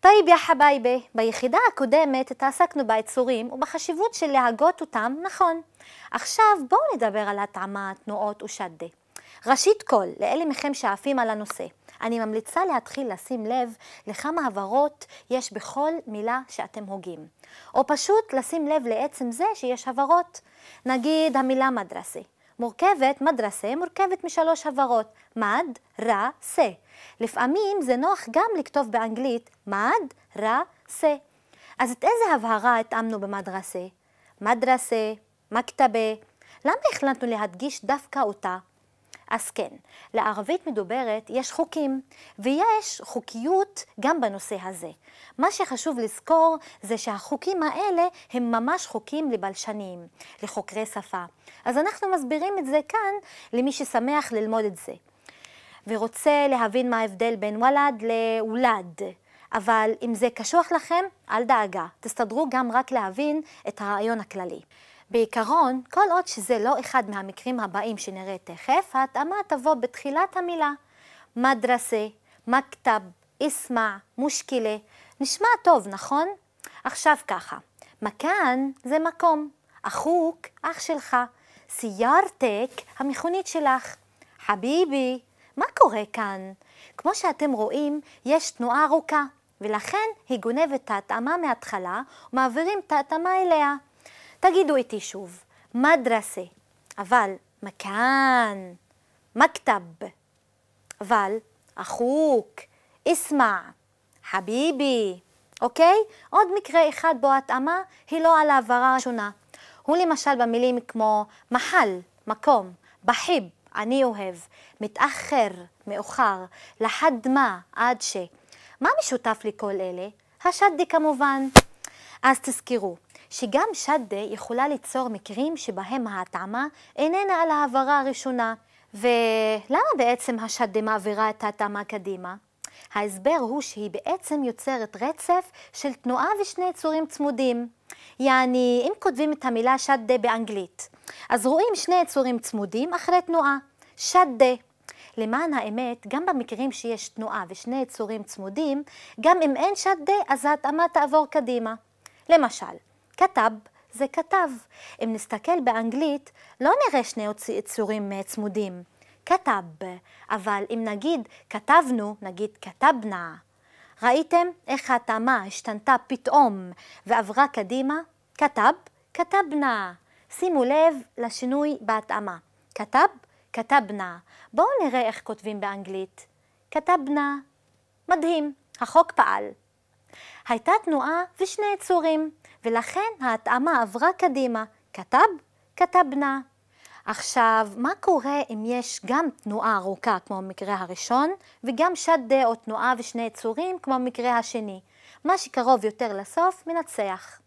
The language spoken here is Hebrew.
طيب يا حبايب, ביחידה הקודמת התעסקנו ביצורים ובחשיבות של להגות אותם נכון. עכשיו בואו נדבר על התאמה, תנועות ושדה. ראשית כל, לאלה מכם שעפים על הנושא, אני ממליצה להתחיל לשים לב לכמה הברות יש בכל מילה שאתם הוגים. או פשוט לשים לב לעצם זה שיש הברות. נגיד המילה مدرسة. מורכבת, مدرسة מורכבת משלוש הברות, מד, רע, סה. לפעמים זה נוח גם לכתוב באנגלית מד, רע, סה. אז את איזה הבהרה התאמנו במדרסה? מדרסה, מקטבה. למה החלטנו להדגיש דווקא אותה? אז כן, לערבית מדוברת יש חוקים, ויש חוקיות גם בנושא הזה. מה שחשוב לזכור זה שהחוקים האלה הם ממש חוקים לבלשנים, לחוקרי שפה. אז אנחנו מסבירים את זה כאן למי ששמח ללמוד את זה. ורוצה להבין מה ההבדל בין וולד לוולד. אבל אם זה קשוח לכם, אל דאגה, תסתדרו גם רק להבין את הרעיון הכללי. בעיקרון, כל עוד שזה לא אחד מהמקרים הבאים שנראה תכף, ההתאמה תבוא בתחילת המילה. מדרסה, מכתב, אסמע, מושקילה. נשמע טוב, נכון? עכשיו ככה, מקאן זה מקום, אחוק, אח שלך, סיירתק, המכונית שלך, חביבי, מה קורה כאן? כמו שאתם רואים, יש תנועה ארוכה, ולכן היא גונבת את ההתאמה מההתחלה ומעבירים את ההתאמה אליה. תגידו איתי שוב, מדרסה, אבל מקאן, מכתב, אבל אחוק, אסמע, חביבי, אוקיי? עוד מקרה אחד בו התאמה היא לא על העברה הראשונה. הוא למשל במילים כמו מחל, מקום, בחיב, אני אוהב, מתאחר, מאוחר, לחד מה, עד ש. מה משותף לכל אלה? השדי כמובן. אז תזכרו, שגם שדה יכולה ליצור מקרים שבהם ההטעמה איננה על העברה הראשונה. ולמה בעצם השדה מעבירה את ההטעמה קדימה? ההסבר הוא שהיא בעצם יוצרת רצף של תנועה ושני יצורים צמודים. יעני, אם כותבים את המילה שדה באנגלית, אז רואים שני יצורים צמודים אחרי תנועה. שדה. למען האמת, גם במקרים שיש תנועה ושני יצורים צמודים, גם אם אין שדה, אז ההתאמה תעבור קדימה. למשל, כתב זה כתב. אם נסתכל באנגלית, לא נראה שני יצורים אה, צמודים. כתב, אבל אם נגיד כתבנו, נגיד כתבנה. ראיתם איך ההתאמה השתנתה פתאום ועברה קדימה? כתב, כתבנה. שימו לב לשינוי בהתאמה. כתב, כתבנה. בואו נראה איך כותבים באנגלית. כתבנה. מדהים, החוק פעל. הייתה תנועה ושני יצורים. ולכן ההתאמה עברה קדימה. כתב, כתבנה. עכשיו, מה קורה אם יש גם תנועה ארוכה כמו במקרה הראשון, וגם שדה או תנועה ושני יצורים כמו במקרה השני? מה שקרוב יותר לסוף מנצח.